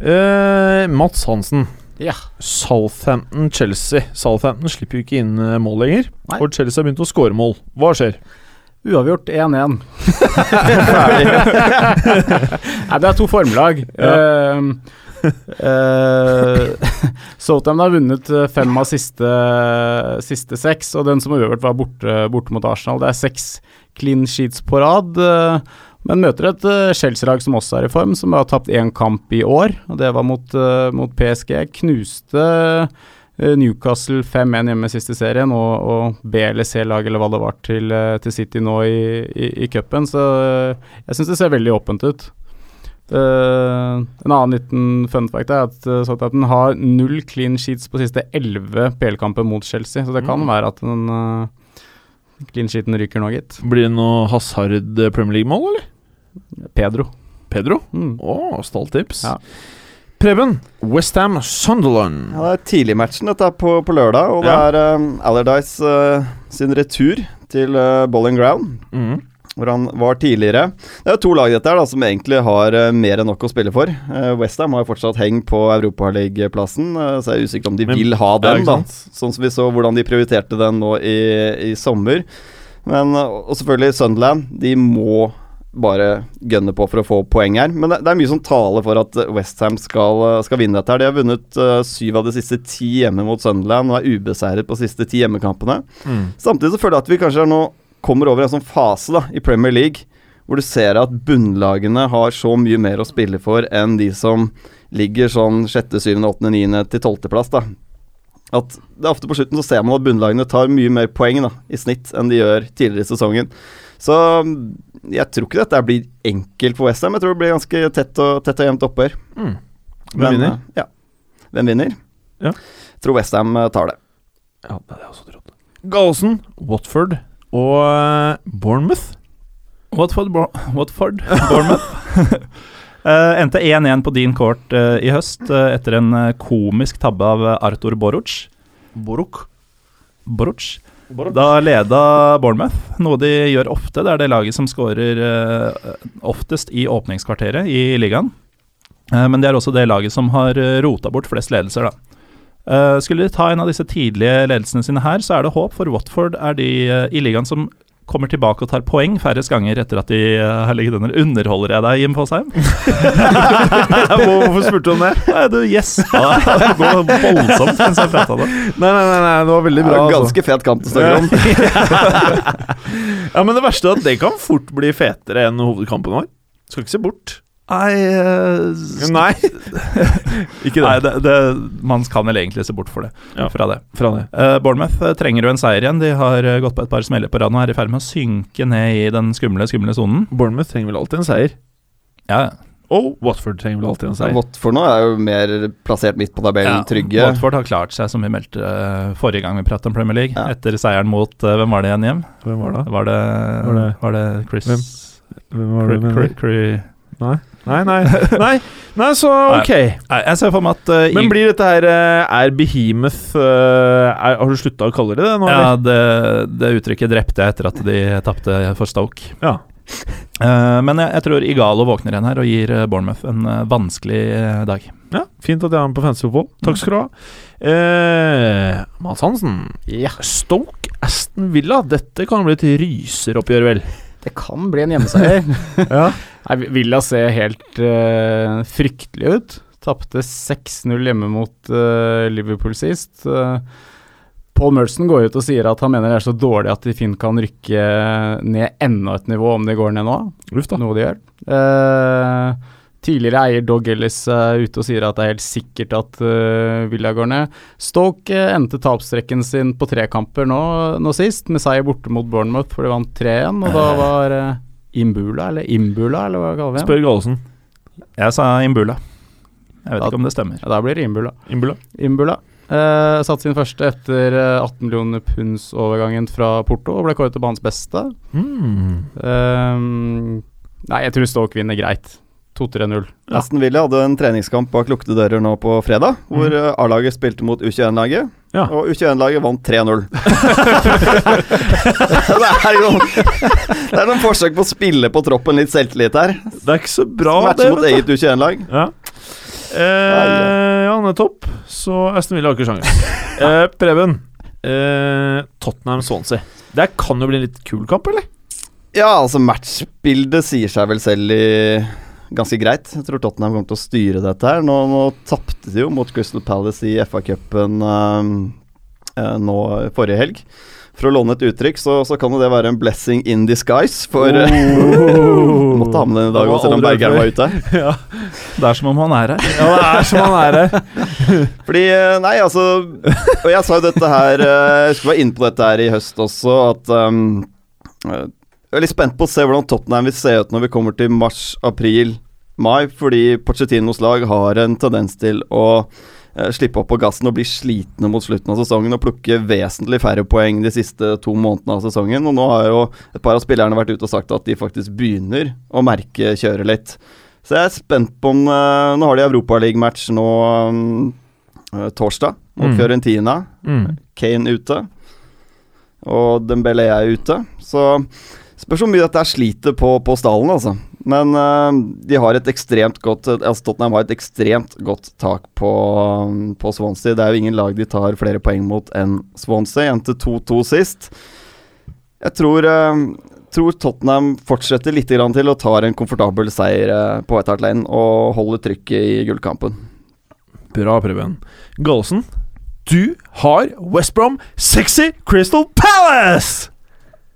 Uh, Mats Hansen. Ja. Southampton-Chelsea. Southampton slipper jo ikke inn eh, mål lenger. Nei. Og Chelsea har begynt å score mål. Hva skjer? Uavgjort 1-1. Nei, det er to formlag. Ja. Uh, uh, Southampton har vunnet eh, fem av siste, siste seks, og den som har uavgjort, var borte, borte mot Arsenal. Det er seks clean sheets på rad. eh, men møter et uh, Chelsea-lag som også er i form, som har tapt én kamp i år. og Det var mot, uh, mot PSG. Knuste uh, Newcastle 5-1 hjemme i siste serien, og, og B eller C-lag eller hva det var til, eh, til City nå i, i, i cupen. Så eh, jeg syns det ser veldig åpent ut. Eh, en annen liten fun fact er at uh, Southampton har null clean sheets på siste elleve PL-kamper mot Chelsea, så det kan Mm. være at den clean sheeten ryker nå, gitt. Blir det noe Hazard eh, Premier League-mål, eller? Pedro. Pedro? Mm. oh, stolt tips. Ja. Preben, Westham Sunderland. Ja, det er tidligmatchen dette er på, på lørdag, og det Ja. er um, Allardyce uh, sin retur til uh, Bowling Ground, Mm. hvor han var tidligere. Det er jo to lag dette her da, som egentlig har uh, mer enn nok å spille for. Uh, Westham har jo fortsatt heng på Europaligaplassen, uh, så jeg er usikker om de Men- vil ha den, da. Sånn som vi så hvordan de prioriterte den nå i, i sommer. Men, uh, og selvfølgelig Sunderland. De må bare gønne på for å få poeng her. Men det, det er mye som taler for at Westham skal, uh, skal vinne dette. her De har vunnet uh, syv av de siste ti hjemme mot Sunderland og er ubeseiret på de siste ti hjemmekampene. Mm. Samtidig så føler jeg at vi kanskje nå kommer over en sånn fase da i Premier League hvor du ser at bunnlagene har så mye mer å spille for enn de som ligger sånn sjette, syvende, åttende, niende til tolvteplass. At det er ofte på slutten så ser man at bunnlagene tar mye mer poeng da, i snitt enn de gjør tidligere i sesongen. Så mm, jeg tror ikke dette blir enkelt for Westham. Jeg tror det blir ganske tett og, tett og jevnt oppgjør. Mm. Hvem Men, vinner? eh, Ja. Hvem vinner? Ja. Jeg tror Westham tar det. Ja, det hadde jeg også trodd. Gallosen, Watford og eh, Bournemouth. Watford, Bo Watford Bournemouth. Uh, endte 1-1 på din court uh, i høst uh, etter en eh, komisk tabbe av Arthur Arthur Boruc. Boruch. Boruc. Da leda Bournemouth, noe de gjør ofte. Det er det laget som skårer eh, oftest i åpningskvarteret i ligaen. Eh, men det er også det laget som har eh, rota bort flest ledelser, da. Skulle de ta en av disse tidlige ledelsene sine her, så er det håp, for Watford er de i ligaen som kommer tilbake og tar poeng færrest ganger etter at de uh, har ligget under. Underholder jeg deg, Jim Fosheim? Hvorfor spurte du om det? Nei, du gjespa det går voldsomt mens jeg prata det. Nei, nei, nei, det var veldig bra. altså. ganske fet kant å snakke om. Ja, Men det verste er at det kan fort bli fetere enn hovedkampen vår. Skal ikke se bort. Nei, eh, Nei. ikke Nei det. det, det, man kan vel egentlig se bort for det, Ja. fra det. Fra det. Uh, Bournemouth eh, trenger jo en seier igjen. De har gått på et par smeller på rad og er i ferd med å synke ned i den skumle, skumle sonen. Bournemouth trenger vel alltid en seier. Ja, Og Watford trenger vel alltid en seier. Watford nå er jo mer plassert midt på tabellen, trygge. Watford har klart seg, som vi meldte uh, forrige gang vi pratet om Premier League. Ja. Etter seieren mot uh, Hvem var det igjen, hjem? Hvem var det? Var det, Var det- var det Chris Hvem? Hvem var det du Cri- Cri- Cri- Nei. Nei, nei. nei. Nei, så ok. Nei, jeg ser for meg at uh, Men blir dette her uh, Er Behemoth uh, er, Har du slutta å kalle det det nå? Ja, det, det uttrykket drepte jeg etter at de tapte for Stoke. ja. Eh, men jeg, jeg tror Igalo våkner igjen her og gir Bournemouth en vanskelig dag. Ja, Fint at jeg har den på fantasyfotball. Takk skal du ha. Eh, Mads Hansen. Stoke Aston Villa. Dette kan bli et ryseroppgjør, vel? Det kan bli en hjemmeseier. Ja. Nei, Villa ser helt uh, fryktelig ut. Tapte 6-0 hjemme mot uh, Liverpool sist. Uh, Paul Merson går ut og sier at han mener det er så dårlig at de fint kan rykke ned enda et nivå om de går ned nå. Uff da. Noe de gjør. Uh, tidligere eier Dog Ellis er ute og sier at det er helt sikkert at uh, Villa går ned. Stoke endte tapstrekken sin på tre kamper nå, nå sist, med seier borte mot Bournemouth, for de vant 3-1. Og da var eh, Imbula, eller Imbula, eller hva kaller vi det? Spør Gallosen. Jeg sa Imbula. Jeg vet da, ikke om det stemmer. Ja, da blir det Imbula. Imbula. Imbula. Eh, satt sin første etter eh, 18 millioner punds-overgangen fra Porto og ble kåret til banens beste. Mm. Eh, nei, jeg tror Stoke vinner greit. 2-3-0. Ja. Aston Villa hadde en treningskamp bak lukkede dører nå på fredag, hvor mm. A-laget spilte mot U21-laget. Ja. Og U21-laget vant 3-0. det er jo Det er noen forsøk på å spille på troppen litt selvtillit her. Det er ikke så bra, Matche mot eget U21-lag. Ja. Eh, ja, nettopp. Så Aston Villa har ikke sjanse. Eh, Preben. Eh, Tottenham-Swansea. Det kan jo bli en litt kul kamp, eller? Ja, altså matchbildet sier seg vel selv i ganske greit. Jeg tror Tottenham kommer til å styre dette her. Nå, nå tapte de jo mot Crystal Palace i FA-cupen eh, nå forrige helg. For å låne et uttrykk, så, så kan jo det være en blessing in disguise for oh. Måtte ha med den i dag var selv om Bergeren var ute. ja. Det er som om han er her. ja, det er som han er her. Fordi, eh, nei, altså Og jeg sa jo dette her eh, Jeg skulle være inne på dette her i høst også, at um, eh, Jeg er litt spent på å se hvordan Tottenham vil se ut når vi kommer til mars, april, mai, fordi Pochettinos lag har en tendens til å eh, slippe opp på gassen og bli slitne mot slutten av sesongen og plukke vesentlig færre poeng de siste to månedene av sesongen. Og nå har jo et par av spillerne vært ute og sagt at de faktisk begynner å merke kjøret litt. Så jeg er spent på om eh, Nå har de Europaliga-match nå um, torsdag mot Mm. Fiorentina. Mm. Kane ute. Og Dembélé er ute. Så spørs hvor mye dette sliter på, på stallen, altså. Men uh, de har et ekstremt godt altså Tottenham har et ekstremt godt tak på, på Swansea. Det er jo ingen lag de tar flere poeng mot enn Swansea. Endte 2-2 sist. Jeg tror, uh, tror Tottenham fortsetter litt til og tar en komfortabel seier eh, på White Hart Lane og holder trykket i gullkampen. Bra, Preben. Gallosen, du har West Brom sexy Crystal Palace!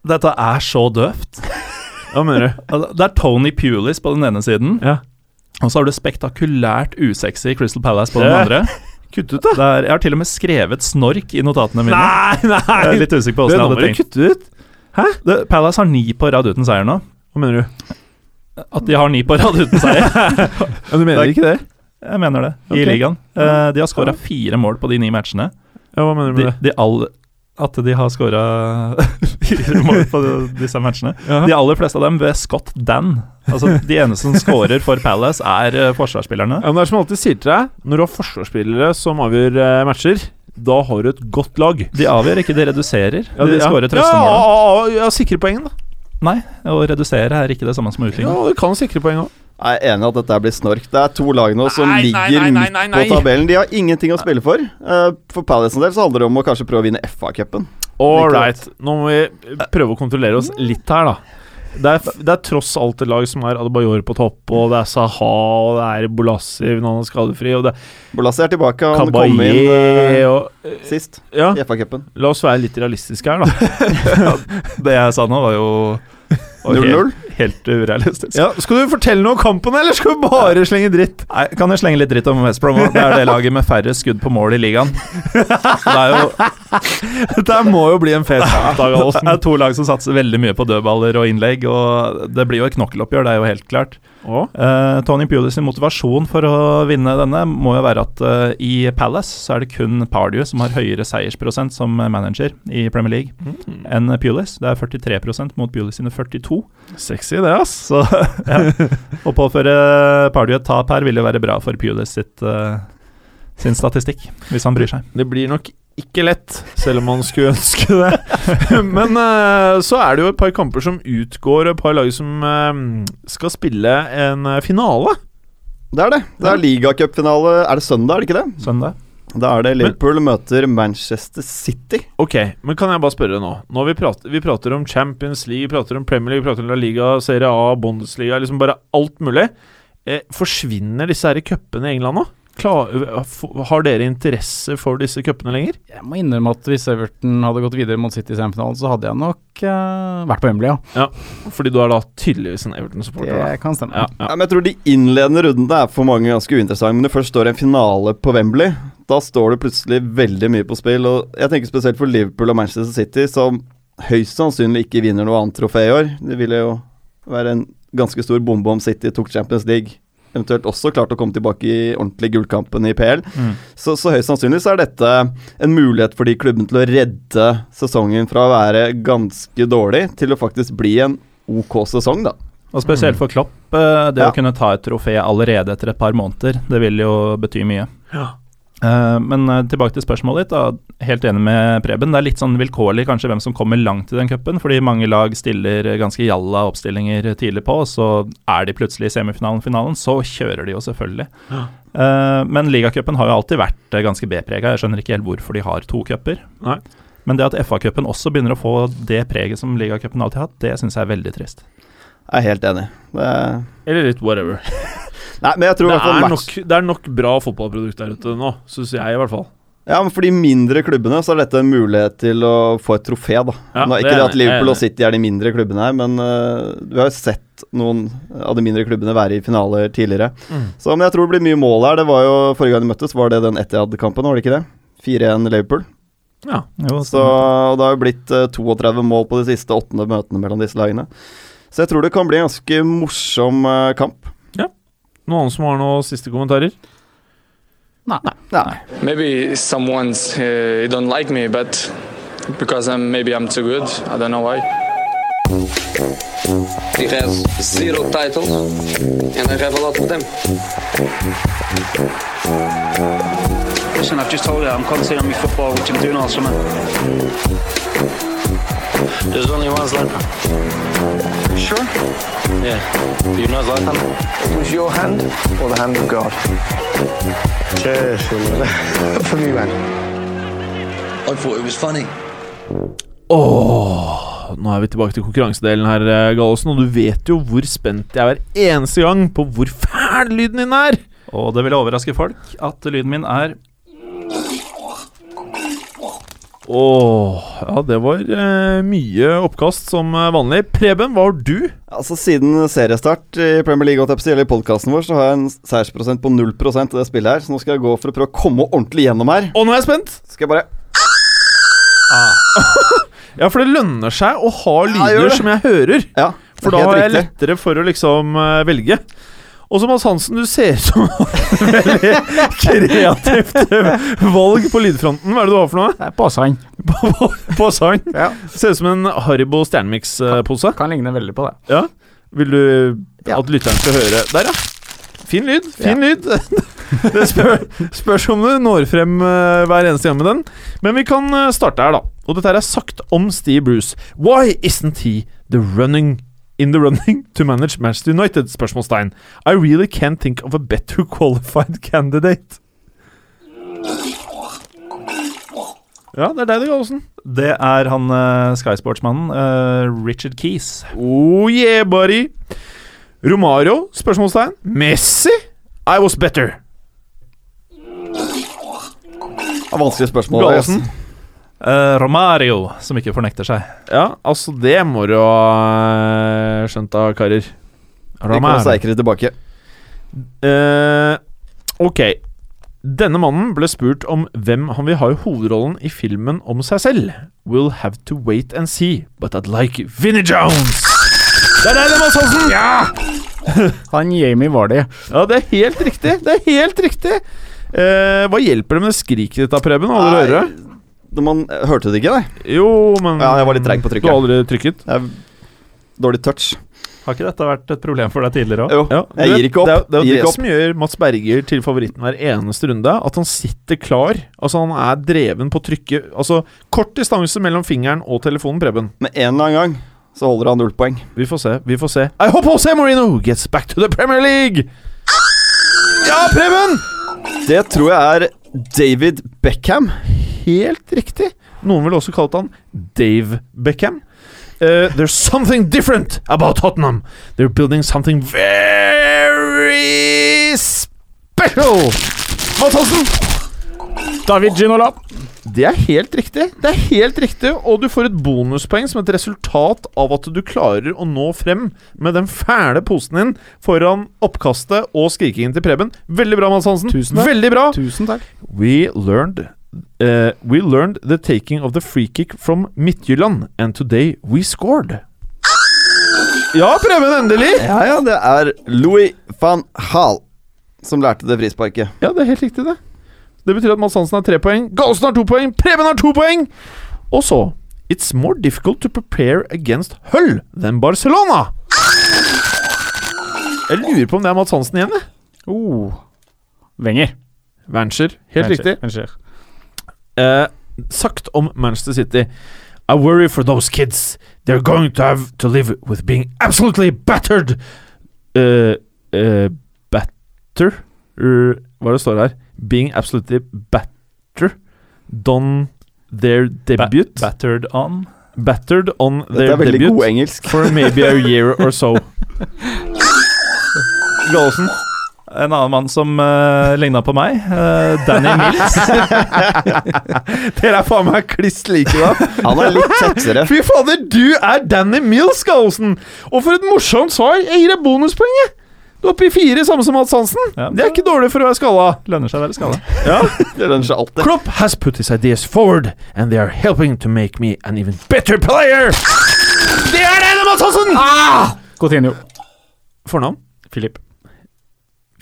Dette er så døvt. Hva mener du? Altså, Det er Tony Pulis på den ene siden, Ja. og så har du spektakulært usexy Crystal Palace på den andre. Kutt ut, da. Det er, jeg har til og med skrevet snork i notatene mine. Nei, nei! Jeg er litt usikker på åssen jeg hadde tenkt. kutte ut. Det, Palace har ni på rad uten seier nå. Hva mener du? At de har ni på rad uten seier. Men du mener Det ikke det? Jeg mener det, i Ok. ligaen. Uh, de har skåra fire mål på de ni matchene. Ja, hva mener du De, med det? de all, at de har skåra fire mål på disse matchene. Ja. De aller fleste av dem ved Scott Dan. Altså De eneste som skårer for Palace, er eh, forsvarsspillerne. Ja, men det er som alltid sier til deg, når du har forsvarsspillere som avgjør eh, matcher, da har du et godt lag. De avgjør ikke, de reduserer. Ja, De ja. skårer Ja, trøstemål. ja, ja, ja, sikre poeng, da. Nei, å redusere er ikke det samme som Ja, utligne. du kan sikre poeng òg. Jeg er enig i at dette blir snork. Det er to lag nå som Nei, ligger nei, nei, midt nei, nei. på tabellen. De har ingenting å spille for. Eh, for Palace en del så handler det om å kanskje prøve å vinne FA-cupen. All right. Nå må vi prøve å kontrollere oss litt her, da. Det er, det er tross alt et lag som er Adebayor på topp, og det er Saha, og det er Bolassi når han er skadefri, og det er Bolassi er tilbake. Han kom inn Kabaye eh, og sist Ja, i FA-cupen. la oss være litt realistiske her, da. Det jeg sa nå, var jo 0-0. helt, helt urealistisk. Ja, skal du fortelle noe om kampen, eller skal du bare slenge dritt? Nei, kan jeg slenge litt dritt om West Brom? Det er det laget med færre skudd på mål i ligaen. Det er jo Dette må jo bli en fest. det er to lag som satser veldig mye på dødballer og innlegg, og det blir jo et knokkeloppgjør, det er jo helt klart. Å? Uh, Tony Pulis sin motivasjon for å vinne denne må jo være at uh, i Palace så er det kun Pardew som har høyere seiersprosent som manager i Premier League enn Pulis. Det er 43% mot Pulis sine 42. Sexy, det, ass. Så ja. Å påføre Pardew et tap her vil jo være bra for Pulis sitt, uh, sin statistikk, hvis han bryr seg. Det blir nok ikke lett, selv om man skulle ønske det. Men uh, så er det jo et par kamper som utgår, et par lag som uh, skal spille en finale. Det er det. Det er ligacupfinale. Er det søndag, er det ikke det? Søndag. Da er det Liverpool møter Manchester City. Ok, men kan jeg bare spørre nå? Når vi prater, vi prater om Champions League, vi prater om Premier League, vi prater om La Liga, Serie A, Bundesliga, liksom bare alt mulig. Eh, forsvinner disse her cupene i England nå? Klar, har dere interesse for disse cupene lenger? Jeg må innrømme at hvis Everton hadde gått videre mot City i semifinalen, så hadde jeg nok uh, vært på Wembley, ja. Fordi du er da tydeligvis en Everton-supporter. da. Det kan stemme. Ja, Ja, ja. men jeg tror de innledende rundene er for mange ganske uinteressante. Men når det først står en finale på Wembley, da står det plutselig veldig mye på spill. Og jeg tenker spesielt for Liverpool og Manchester City, som høyst sannsynlig ikke vinner noe annet trofé i år. Det ville jo være en ganske stor bombe om City tok Champions League. Eventuelt også klart å komme tilbake i ordentlig gullkampen i PL. Mm. Så, så høyst sannsynlig så er dette en mulighet for de klubbene til å redde sesongen fra å være ganske dårlig til å faktisk bli en ok sesong, da. Og spesielt for Klopp, eh, det Ja. å kunne ta et trofé allerede etter et par måneder, det vil jo bety mye. Ja. Eh, men eh, tilbake til spørsmålet ditt. da Helt enig med Preben. Det er litt sånn vilkårlig kanskje hvem som kommer langt i den cupen, fordi mange lag stiller ganske jalla oppstillinger tidlig på, og så er de plutselig i semifinalen finalen, så kjører de jo selvfølgelig. Ja. Eh, men ligacupen har jo alltid vært ganske B-prega. Jeg skjønner ikke helt hvorfor de har to cuper. Men det at FA-cupen også begynner å få det preget som ligacupen alltid har hatt, det syns jeg er veldig trist. Jeg er helt enig. Det er Eller litt whatever. Nei, men jeg tror i Det hvert fall er, match nok, det er nok bra fotballprodukt der ute nå, syns jeg i hvert fall. Ja, men for de mindre klubbene så er dette en mulighet til å få et trofé, da. Ja, Nå, ikke det, det at er Liverpool og. City er de mindre klubbene her, men uh, du har jo sett noen av de mindre klubbene være i finaler tidligere. Mm. Så men jeg tror det blir mye mål her. Det var jo Forrige gang de møttes, var det den Etiad-kampen, var det ikke det? 4-1 Liverpool. Ja. Jo, Så, og det har jo blitt uh, 32 mål på de siste åttende møtene mellom disse lagene. Så jeg tror det kan bli en ganske morsom uh, kamp. Noen andre som har noen siste kommentarer? Nei. Maybe someone's uh, don't like me, but because I'm maybe I'm too good. I don't know why. He has zero titles, and I have a lot of them. Listen, I've just told you I'm concentrating on my football, which I'm doing all summer. There's only one Zlatan. Sure? Yeah. But you're not Zlatan? It was your hand or the hand of God? For me, man. I thought it was funny. Åh, nå er vi tilbake til konkurransedelen her, eh, Gallosen, og du vet jo hvor spent jeg er hver eneste gang på hvor fæl lyden din er! Og det vil overraske folk at lyden min er Åh, ja, det var eh, mye oppkast som eh, vanlig. Preben, hva har du? Altså Siden seriestart i Premier League, og eller i podkasten vår, så har jeg en seiersprosent på 0% i det spillet her. Så nå skal jeg gå for å prøve å komme ordentlig gjennom her. Og nå er jeg spent! Skal jeg bare Ja, for det lønner seg å ha lyder ja, som jeg hører. Ja, For da har jeg riktig. lettere for å liksom eh, velge. Og så Mads Hansen, du ser ut som veldig kreativt valg på lydfronten. Hva er det du har for noe? Påsang. Påsang. På, på sang? Ja. Ser ut som en Haribo Stjernemix-pose. Kan ligne veldig på det. Ja. Vil du Ja. at lytteren skal høre Der, ja. Fin lyd. Fin lyd. Det spør, spørs om du når frem eh, hver eneste gang med den. Men vi kan eh, starte her, da. Og dette er sagt om Steve Bruce. Why isn't he the running in the running to manage Manchester United? Spørsmålstegn. I really can't think of a better qualified candidate. Ja, det er deg, det, Gallosen. Det er han uh, Sky Sports-mannen, eh, Richard Keys. Oh yeah, buddy. Romario? Spørsmålstegn. Messi? I was better. Det er Vanskelige spørsmål. Gallosen? Eh, Romario, som ikke fornekter seg. Ja, altså, det må du ha eh, skjønt da, karer. Vi kommer sterkere tilbake. Uh, ok. Denne mannen ble spurt om hvem han vil ha i hovedrollen i filmen om seg selv. We'll have to wait and see, but I'd like Vinnie Jones. Det er deg, det, Mads Hansen! Ja! Han Jamie var det. ja, det er helt riktig. Det er helt riktig. Uh, hva hjelper det med skriket ditt, da, Preben? Holder du øret? Når Man hørte det ikke, nei. Jo, men Ja, jeg var litt treig på trykket. Du har aldri trykket? Jeg, dårlig touch. Har ikke dette vært et problem for deg tidligere òg? Jo, Ja, jeg gir ikke opp. Det er, det er jo det som gjør Mats Berger til favoritten hver eneste runde. At han sitter klar. Altså Han er dreven på trykket. Altså Kort distanse mellom fingeren og telefonen, Preben. Med en eller annen gang så holder han null poeng. Vi får se. vi får se I hope Jose Marino gets back to the Premier League! Ja, Preben! Det tror jeg er David Beckham. Helt riktig. Noen ville også kalt han Dave Beckham. Uh, there's something different about Tottenham. They're building something very special. Mads Hansen! David Ginola. Det er helt riktig. Det er helt riktig, og du får et bonuspoeng som et resultat av at du klarer å nå frem med den fæle posen din foran oppkastet og skrikingen til Preben. Veldig bra, Mads Hansen. Tusen takk. Veldig bra. Tusen takk. We learned uh, We learned the taking of the free kick from Midtjylland, and today we scored. Ja, Preben, endelig! Ja, ja, det er Louis van Hall som lærte det frisparket. Ja, det er helt riktig, det. Det betyr at Mads Hansen har tre poeng, Galsen har to poeng, Preben har to poeng! Og så It's more difficult to prepare against Hull than Barcelona. Jeg lurer på om det er Mads Hansen igjen, jeg. Oh. Wenger. Wernscher. Helt riktig. Wenger. Eh, sagt om Manchester City I worry for those kids. They're going to have to live with being absolutely battered. Uh, uh, batter uh, Hva er det står her? Being absolutely batter Done their debut. Ba battered on. battered on Dette their er veldig debut god engelsk. for maybe a year or so. Gallosen. En annen mann som uh, ligna på meg, Uh, Danny Mills. Dere er faen meg kliss like, da. Han er litt tettere. Fy fader, du er Danny Mills, Gallosen! Og for et morsomt svar! Jeg gir deg bonuspoeng, jeg! Du er oppe i fire, samme som Mads Hansen. Ja. Det er ikke dårlig for å være skalla. Lønner seg veldig ja, Det lønner seg alltid. Klopp has put his ideas forward, and they are helping to make me an even better player! Det er det, Mads Hansen! Ah! Coutinho. Fornavn? Philip.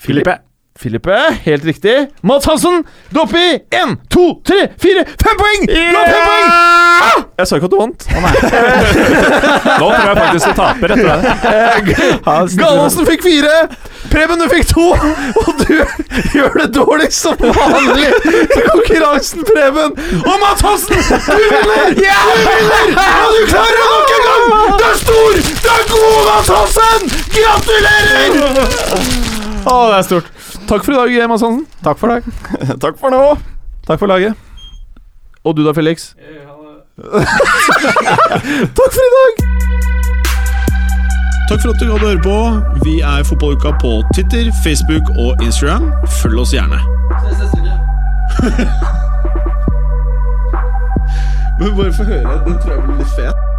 Filippe. Filippe, helt riktig. Mads Hansen, du er oppe i én, to, tre, fire, fem poeng! Du har fem poeng! Jeg sa ikke at du vant. Nå tror jeg faktisk du taper etter det. Gallosen fikk fire! Preben, du fikk to! Og du gjør det dårligst som vanlig i konkurransen, Preben! Og Mads Hansen, du vinner! Du vinner! Og du klarer det nok en gang! Du er stor! Du er god, Mads Hansen! Gratulerer! Å, det er stort. Takk for i dag, Mads Hansen. Takk for deg. Takk for nå. Takk for laget. Og du da, Felix? Takk for i dag! Takk for at du hadde høre på. Vi er Fotballuka på Twitter, Facebook og Instagram. Følg oss gjerne. Men bare få høre. Den tror jeg blir litt fet.